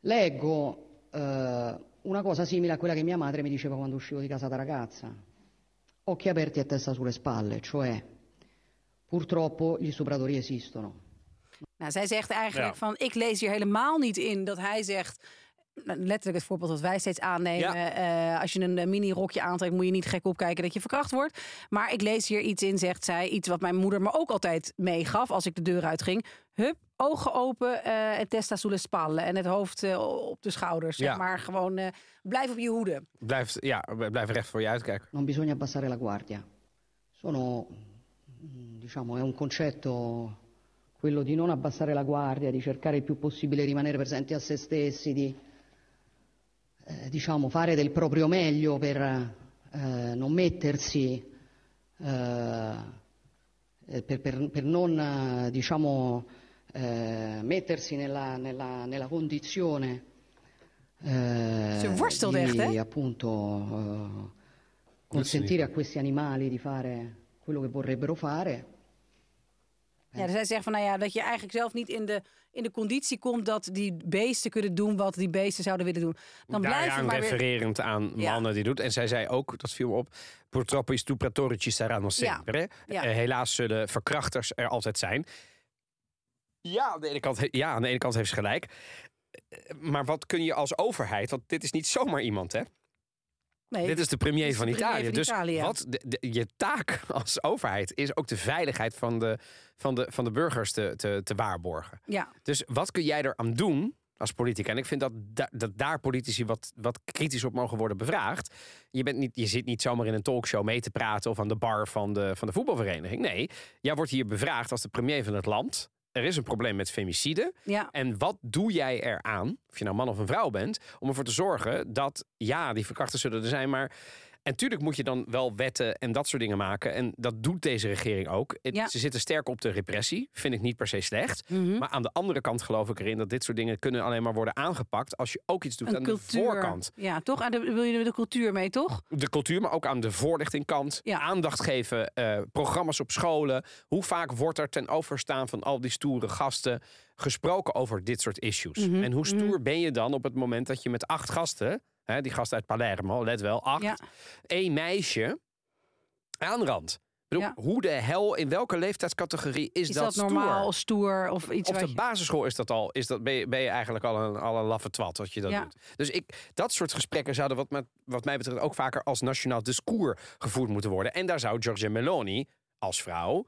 Leggo eh, una cosa simile a quella che mia madre mi diceva quando uscivo di casa da ragazza. Occhi aperti e testa sulle spalle, cioè purtroppo gli stupratori esistono. Nou, zij zegt eigenlijk Ja. van, ik lees hier helemaal niet in dat hij zegt... Letterlijk het voorbeeld dat wij steeds aannemen. eh, als je een eh, mini-rokje aantrekt, moet je niet gek opkijken dat je verkracht wordt. Maar ik lees hier iets in, zegt zij. Iets wat mijn moeder me ook altijd meegaf als ik de deur uitging. Hup, ogen open eh en testa sulle spalle. En het hoofd op de schouders. Zeg Ja. maar gewoon, eh, blijf op je hoede. Blijf, ja, blijf recht voor je uitkijken. Non bisogna abbassare la guardia. Sono, diciamo, è un concetto quello di non abbassare la guardia, di cercare il più possibile rimanere presenti a se stessi, di eh, diciamo, fare del proprio meglio per eh, non mettersi, eh, per, per- per non diciamo, eh, mettersi nella, nella- nella condizione eh, Ze worstelde echt, di hè? appunto eh, consentire a questi animali di fare quello che vorrebbero fare. Ja, dus hij zegt van, nou ja, dat je eigenlijk zelf niet in de, in de conditie komt dat die beesten kunnen doen wat die beesten zouden willen doen. Dan blijf je Daaraan maar weer... refererend aan Ja. mannen die doet. En zij zei ook, dat viel me op... Purtroppo i stupratori ci saranno Ja. sempre. Ja. Eh, helaas zullen verkrachters er altijd zijn. Ja, aan de ene kant, ja, aan de ene kant heeft ze gelijk. Eh, Maar wat kun je als overheid... Want dit is niet zomaar iemand, hè? Nee, Dit is de premier is van de premier Italië. van dus Italië, wat de, de- je taak als overheid is ook de veiligheid van de, van de, van de burgers te, te, te waarborgen. ja. Dus wat kun jij eraan doen als politica? En ik vind dat, da- dat daar politici wat, wat kritisch op mogen worden bevraagd. Je, bent niet, je zit niet zomaar in een talkshow mee te praten of aan de bar van de, van de voetbalvereniging. Nee, jij wordt hier bevraagd als de premier van het land. Er is een probleem met femicide. ja. En wat doe jij eraan, of je nou man of een vrouw bent, om ervoor te zorgen dat, ja, die verkrachters zullen er zijn, maar. En tuurlijk moet je dan wel wetten en dat soort dingen maken. En dat doet deze regering ook. Ja. Ze zitten sterk op de repressie. Vind ik niet per se slecht. Mhm. Maar aan de andere kant geloof ik erin dat dit soort dingen kunnen alleen maar worden aangepakt als je ook iets doet Een aan cultuur. de voorkant. Ja, toch? Aan de, wil je de cultuur mee, toch? De cultuur, maar ook aan de voorlichtingkant. Ja. Aandacht geven, eh, programma's op scholen. Hoe vaak wordt er ten overstaan van al die stoere gasten gesproken over dit soort issues? Mhm, En hoe stoer ben je dan op het moment dat je met acht gasten, hè, die gast uit Palermo, let wel, acht, Ja. één meisje bedoel, Ja. Hoe de hel, in welke leeftijdscategorie is, Is dat, normaal, stoer of iets Op de je- basisschool is dat al, is dat, ben, je, ben je eigenlijk al een, al een laffe twat dat je dat Ja. doet. Dus ik, dat soort gesprekken zouden wat, met, wat mij betreft ook vaker als nationaal discours gevoerd moeten worden. En daar zou Giorgia Meloni als vrouw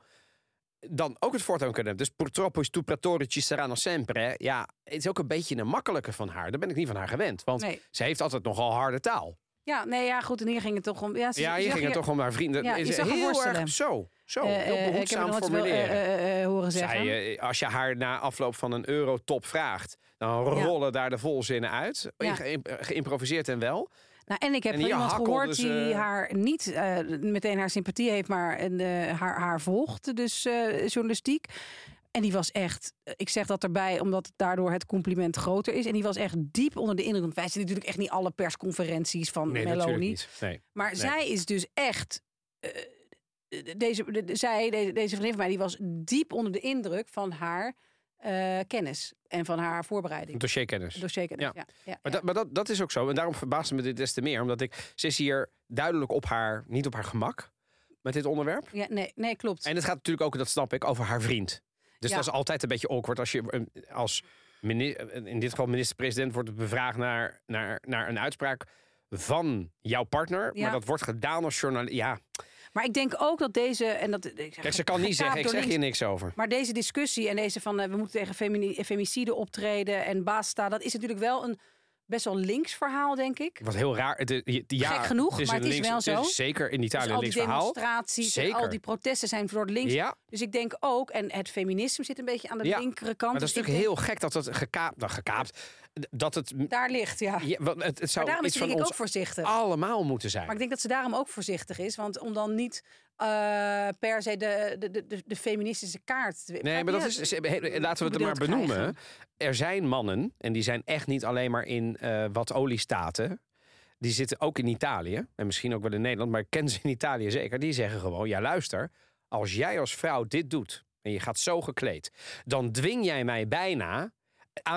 dan ook het voortouw kunnen hebben. Dus purtroppo stupratori ci saranno sempre. Ja, het is ook een beetje een makkelijke van haar. Daar ben ik niet van haar gewend. Want Nee. ze heeft altijd nogal harde taal. Ja, nee, ja, goed. En hier ging het toch om... Ja, ze- Ja, hier ging het toch om haar vrienden. Ja, is heel erg zo. Zo, eh, heel eh, behoedzaam formuleren. eh, horen zeggen. Zij, als je haar na afloop van een eurotop vraagt, dan rollen daar de volzinnen uit. Geïmproviseerd en wel. Nou, en ik heb En van iemand gehoord ze- die haar niet eh, meteen haar sympathie heeft, maar een, eh, haar, haar volgt, dus eh, journalistiek. En die was echt, ik zeg dat erbij omdat daardoor het compliment groter is. En die was echt diep onder de indruk. Want wij zien natuurlijk echt niet alle persconferenties van Nee, Meloni. niet. Nee. Maar Nee. zij is dus echt. eh, deze, de- de- zij, deze, deze vriendin van mij, die was diep onder de indruk van haar eh, kennis en van haar voorbereiding. Dossierkennis. Dossierkennis. Ja. Ja. Ja, Maar, ja. dat, maar dat, dat is ook zo. En daarom verbaasde me dit des te meer. Omdat ik, ze is hier duidelijk op haar, niet op haar gemak met dit onderwerp. Ja, nee, nee, klopt. En het gaat natuurlijk ook, dat snap ik, over haar vriend. Dus dat is altijd een beetje awkward als je als in dit geval minister-president wordt bevraagd naar, naar, naar een uitspraak van jouw partner. Ja. Maar dat wordt gedaan als journalist. Ja, Maar ik denk ook dat deze. En dat, kijk, ze kan niet zeggen, ik door zeg hier niks over. Maar deze discussie en deze van eh, we moeten tegen femini- femicide optreden en basta, dat is natuurlijk wel een, best wel links verhaal, denk ik. Wat heel raar. Het, is- ja, Gek genoeg, maar het is links- wel zo. is zeker in Dus Italië al een die links verhaal. demonstraties Zeker. al die protesten zijn voor het links. Ja, Dus ik denk ook, en het feminisme zit een beetje aan de Ja, linkere kant. maar dat is Dus natuurlijk heel gek dat het gekaapt, nou, gekaapt, dat het, daar ligt, ja. het, het maar zou daarom is denk ik ook voorzichtig. allemaal moeten zijn. Maar ik denk dat ze daarom ook voorzichtig is. Want om dan niet eh, per se de, de, de, de feministische kaart... Nee, maar dat is, laten we het maar krijgen. benoemen. Er zijn mannen, en die zijn echt niet alleen maar in eh, wat oliestaten. Die zitten ook in Italië, en misschien ook wel in Nederland, maar ik ken ze in Italië zeker. Die zeggen gewoon, ja luister, als jij als vrouw dit doet en je gaat zo gekleed, dan dwing jij mij bijna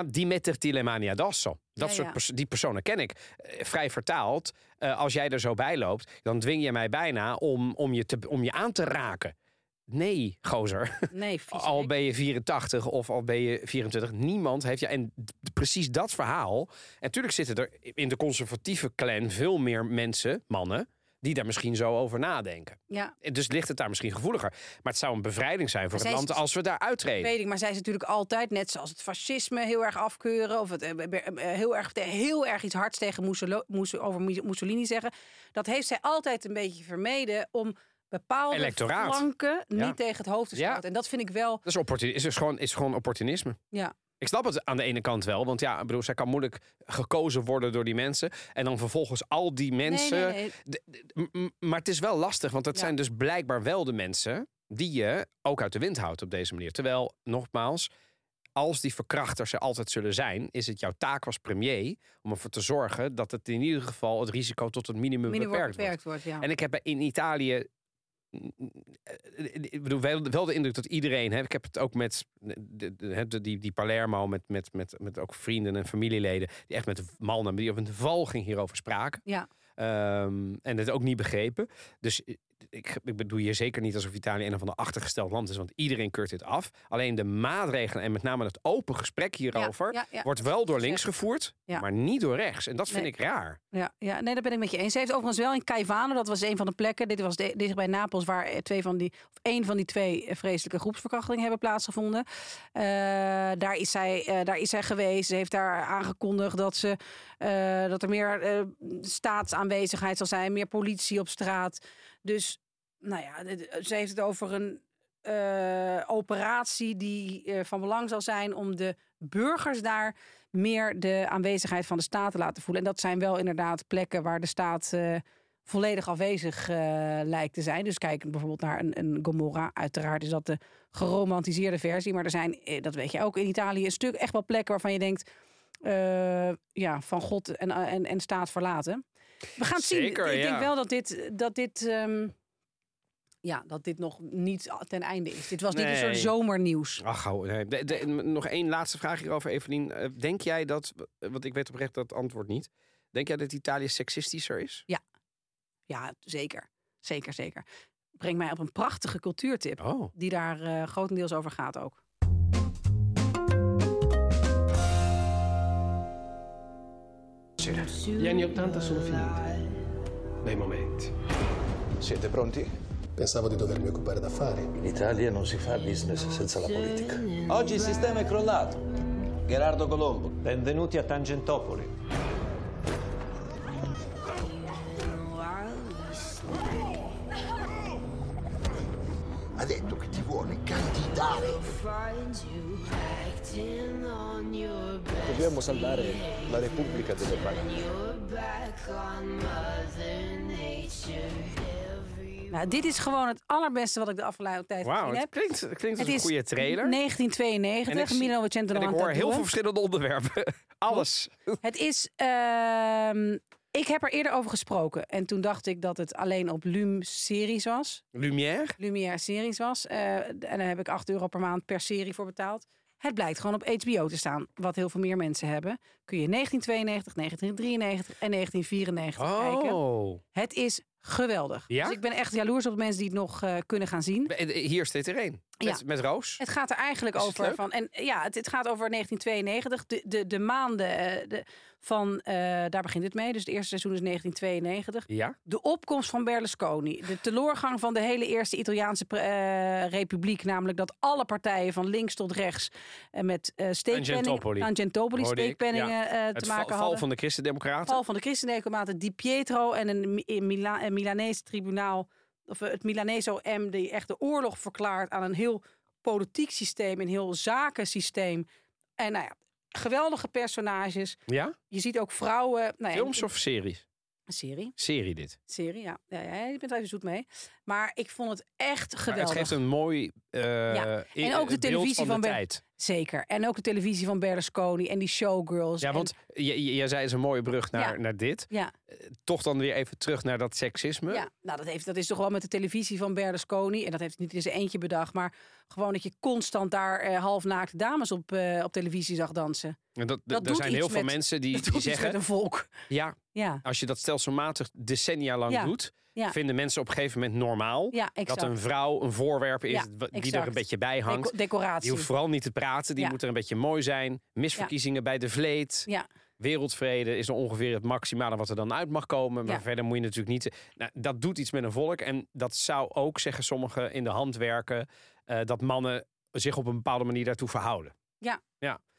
die metterti le mani addosso. Dat Ja, soort ja. pers- die personen ken ik. Eh, vrij vertaald, eh, als jij er zo bij loopt, dan dwing je mij bijna om, om, je, te, om je aan te raken. Nee, gozer. Nee. Al ben je 84 of al ben je 24, niemand heeft je. En d- precies dat verhaal. En natuurlijk zitten er in de conservatieve clan veel meer mensen, mannen, die daar misschien zo over nadenken. Ja, Dus ligt het daar misschien gevoeliger. Maar het zou een bevrijding zijn voor Maar het land is- als we daar uittreden. weet ik. Maar zij is natuurlijk altijd, net zoals het fascisme heel erg afkeuren... of het eh, heel, erg, heel erg iets hards tegen Mussolo- Musso- over Mussolini zeggen... dat heeft zij altijd een beetje vermeden om bepaalde Electoraat. flanken Ja. niet tegen het hoofd te Ja. stoten. En dat vind ik wel... Dat is, opportuni- is, dus gewoon, is gewoon opportunisme. Ja, Ik snap het aan de ene kant wel. Want ja, bedoel, zij kan moeilijk gekozen worden door die mensen. En dan vervolgens al die mensen. Nee, nee, nee. Maar het is wel lastig, want Ja. zijn dus blijkbaar wel de mensen die je ook uit de wind houdt op deze manier. Terwijl, nogmaals, als die verkrachters er altijd zullen zijn, is het jouw taak als premier om ervoor te zorgen dat het in ieder geval het risico tot het minimum beperkt wordt wordt. beperkt wordt, ja. En ik heb in Italië. Eh, Ik bedoel, wel, wel de indruk dat iedereen. Hè, ik heb het ook met de, die, die Palermo, met, met, met, met ook vrienden en familieleden. die echt met mannen, die op een valging hierover spraken. Ja. Ehm, en het ook niet begrepen. Dus ik, ik bedoel hier zeker niet alsof Italië een of ander achtergesteld land is, want iedereen keurt dit af. Alleen de maatregelen en met name het open gesprek hierover ja, ja. wordt wel door links gevoerd, maar niet door rechts. En dat vind Nee. ik raar. Ja, ja, nee, dat ben ik met je eens. Ze heeft overigens wel in Caivano, dat was een van de plekken, dit was de, dicht bij Napels, waar twee van die, of één van die twee eh, vreselijke groepsverkrachtingen hebben plaatsgevonden. Eh, daar, is zij, eh, daar is zij geweest. Ze heeft daar aangekondigd dat, ze, dat er meer staatsaanwezigheid zal zijn, meer politie op straat. Dus, nou ja, dit- ze heeft het over een eh, operatie die eh, van belang zal zijn om de burgers daar meer de aanwezigheid van de staat te laten voelen. En dat zijn wel inderdaad plekken waar de staat eh, volledig afwezig eh, lijkt te zijn. Dus kijk bijvoorbeeld naar een, een Gomorra. Uiteraard is dat de geromantiseerde versie. Maar er zijn, eh, dat weet je ook in Italië, een stuk echt wel plekken waarvan je denkt... eh, ja, van God en, en, en staat verlaten. We gaan het Zeker, zien. Ik ja. denk wel dat dit, dat dit, ehm, ja, dat dit nog niet ten einde is. Dit was niet een soort zomernieuws. Ach, hou, nee. De- de- nog één laatste vraag hierover, Evelien. Eh, Denk jij dat, want ik weet oprecht dat antwoord niet. Denk jij dat Italië seksistischer is? Ja, zeker. Zeker, zeker. Breng mij op een prachtige cultuurtip. Oh. Die daar eh, grotendeels over gaat ook. Gli anni Ottanta sono finiti. Bei momenti. Siete pronti? Pensavo di dovermi occupare d'affari. In Italia non si fa business senza la politica. Oggi il sistema è crollato. Gerardo Colombo. Benvenuti a Tangentopoli. Ha detto che ti vuole candidare. Dobbiamo salvare la Repubblica delle banane. Nou, dit is gewoon het allerbeste wat ik de afgelopen tijd gezien het heb. klinkt, het klinkt als Het een goede trailer. 1992, En ik zie- Milo Vicente En ik hoor heel veel verschillende onderwerpen. Alles. Het is... ehm, ik heb er eerder over gesproken. En toen dacht ik dat het alleen op Lum-series was. Lumière? Lumière series was. Eh, en daar heb ik 8 euro per maand per serie voor betaald. Het blijkt gewoon op HBO te staan, wat heel veel meer mensen hebben. Kun je 1992, 1993 en 1994 kijken. Oh. Het is geweldig. Ja? Dus ik ben echt jaloers op de mensen die het nog eh, kunnen gaan zien. Eh, Hier staat er één. Met, Ja. met Roos. Het gaat er eigenlijk over van. En ja, het, het gaat over 1992. De, de, de maanden eh, de, van. eh, daar begint het mee. Dus het eerste seizoen is 1992. Ja. De opkomst van Berlusconi. De teleurgang van de hele eerste Italiaanse eh, republiek. Namelijk dat alle partijen van links tot rechts. eh, met steekpenningen. Ik, steekpenningen ja. te Het val, maken val hadden. van de Christendemocraten. val van de Christendemocraten, Di Pietro en een, een Mila een Milanese tribunaal, of het Milanese OM, die echt de oorlog verklaart aan een heel politiek systeem, een heel zakensysteem. En nou ja, geweldige personages. Ja? Je ziet ook vrouwen. Nou ja, Films of series? Een serie. Serie dit. Serie, ja. ja, ja je bent er even zoet mee. Maar ik vond het echt Maar geweldig. het geeft een mooi eh Ja. En ook de beeld televisie van, van de tijd. Zeker. En ook de televisie van Berlusconi en die showgirls. Ja, want j- j- jij zei is een mooie brug naar, Ja. naar dit. ja, Toch dan weer even terug naar dat seksisme. Ja, nou dat, heeft, dat is toch wel met de televisie van Berlusconi. En dat heeft niet in zijn eentje bedacht. Maar gewoon dat je constant daar eh, halfnaakte dames op, eh, op televisie zag dansen. En dat, Dat er doet zijn iets heel veel met- mensen die, die zeggen... met een volk. Ja, Ja, als je dat stelselmatig decennia lang Ja. doet... Ja. vinden mensen op een gegeven moment normaal... dat een vrouw een voorwerp is die er een beetje bij hangt. Deco- decoratie. Die hoeft vooral niet te praten, die moet er een beetje mooi zijn. Misverkiezingen bij de vleet. Ja, Wereldvrede is er ongeveer het maximale wat er dan uit mag komen. Maar verder moet je natuurlijk niet... Nou, dat doet iets met een volk. En dat zou ook, zeggen sommigen, in de hand werken... eh, dat mannen zich op een bepaalde manier daartoe verhouden.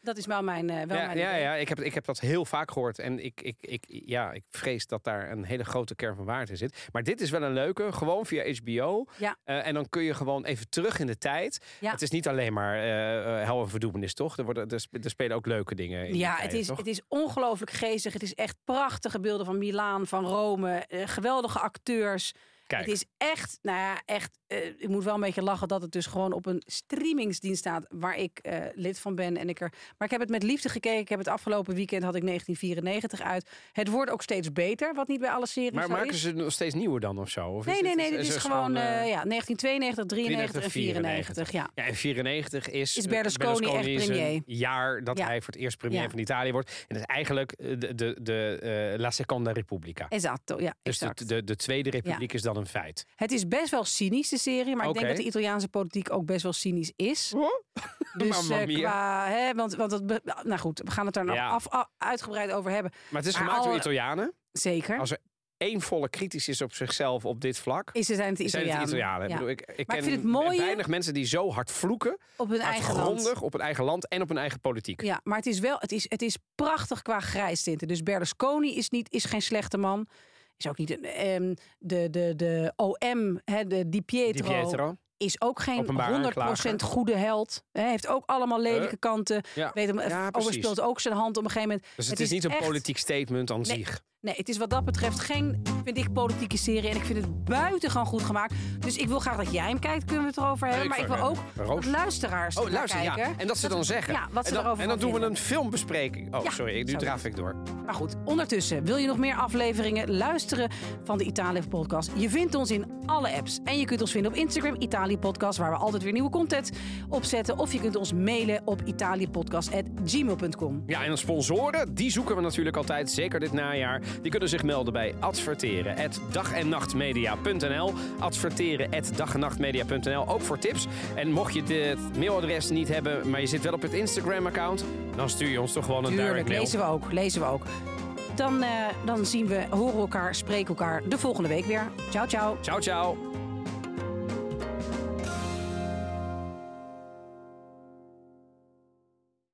Dat is wel mijn, eh wel ja, mijn ja, idee. ja ik, heb, ik heb dat heel vaak gehoord. En ik, ik, ik, ja, ik vrees dat daar een hele grote kern van waarheid in zit. Maar dit is wel een leuke, gewoon via HBO. Ja. Eh, en dan kun je gewoon even terug in de tijd. Ja. Het is niet alleen maar eh, hel en verdoemenis, toch? Er, worden, er, sp- er spelen ook leuke dingen in. Ja, het is, toch? het is ongelooflijk geestig. Het is echt prachtige beelden van Milaan, van Rome. geweldige acteurs. Kijk. Het is echt, nou ja, echt. Eh, ik moet wel een beetje lachen dat het dus gewoon op een streamingsdienst staat waar ik eh, lid van ben. En ik er, maar ik heb het met liefde gekeken. Ik heb het afgelopen weekend had ik 1994 uit. Het wordt ook steeds beter, wat niet bij alle series Maar maken is. ze nog steeds nieuwe dan of zo? Of Nee, is nee, nee. Dit is, gewoon eh, ja, 1992, 93 en 94. Ja. Ja, en 94 is, Is Berlusconi echt is een premier. jaar dat Ja. hij voor het eerst premier Ja. van Italië wordt. En dat is eigenlijk de, de, de La Seconda Repubblica. Esatto, ja, Dus de, exact. de, de Tweede Republiek is dan een feit. Het is best wel cynisch, serie. Maar ik denk dat de Italiaanse politiek ook best wel cynisch is. Dus Mamma eh, qua... Hè, want, want be- nou goed, we gaan het er nog Ja. af, uitgebreid over hebben. Maar het is Maar gemaakt door al- Italianen. Zeker. Als er één volle kritisch is op zichzelf op dit vlak, Is er zijn het de zijn Italianen. het Italianen. Ja. Ik, bedoel, ik, ik Maar ik ken vind het mooie- weinig mensen die zo hard vloeken, Op hun eigen land. op hun eigen land en op hun eigen politiek. Ja, maar het is wel, het is, het is prachtig qua grijstinten. Dus Berlusconi is, niet, is geen slechte man. Is ook niet een, ehm, de, de, de OM, hè, de Di Pietro, Di Pietro. is ook geen Openbaar 100% aanklager. goede held. Hij heeft ook allemaal lelijke kanten. Ja. Weet hem, Ja, overspeelt ook zijn hand op een gegeven moment. Dus het, is, niet een politiek statement aan Nee. zich. Nee, het is wat dat betreft geen, vind ik, politieke serie. En ik vind het buitengewoon goed gemaakt. Dus ik wil graag dat jij hem kijkt, kunnen we het erover hebben. ik maar ik wil ook dat luisteraars Oh, ja. kijken. En dat ze dan zeggen. Ja, wat ze en dan, erover En dan doen we een filmbespreking. Oh, Ja, sorry, nu draaf ik door. Maar goed, ondertussen wil je nog meer afleveringen luisteren van de Italië Podcast. Je vindt ons in alle apps. En je kunt ons vinden op Instagram, Italië Podcast, waar we altijd weer nieuwe content op zetten. Of je kunt ons mailen op italiëpodcast.gmail.com. Ja, en sponsoren, die zoeken we natuurlijk altijd, zeker dit najaar. Die kunnen zich melden bij adverteren, dag en nachtmedia.nl. Adverteren, ook voor tips. En mocht je dit mailadres niet hebben, maar je zit wel op het Instagram-account, dan stuur je ons toch gewoon een Tuurlijk, direct mail. lezen we ook, lezen we ook. Dan, eh, dan zien we, horen we elkaar, spreken elkaar de volgende week weer. Ciao, ciao. Ciao, ciao.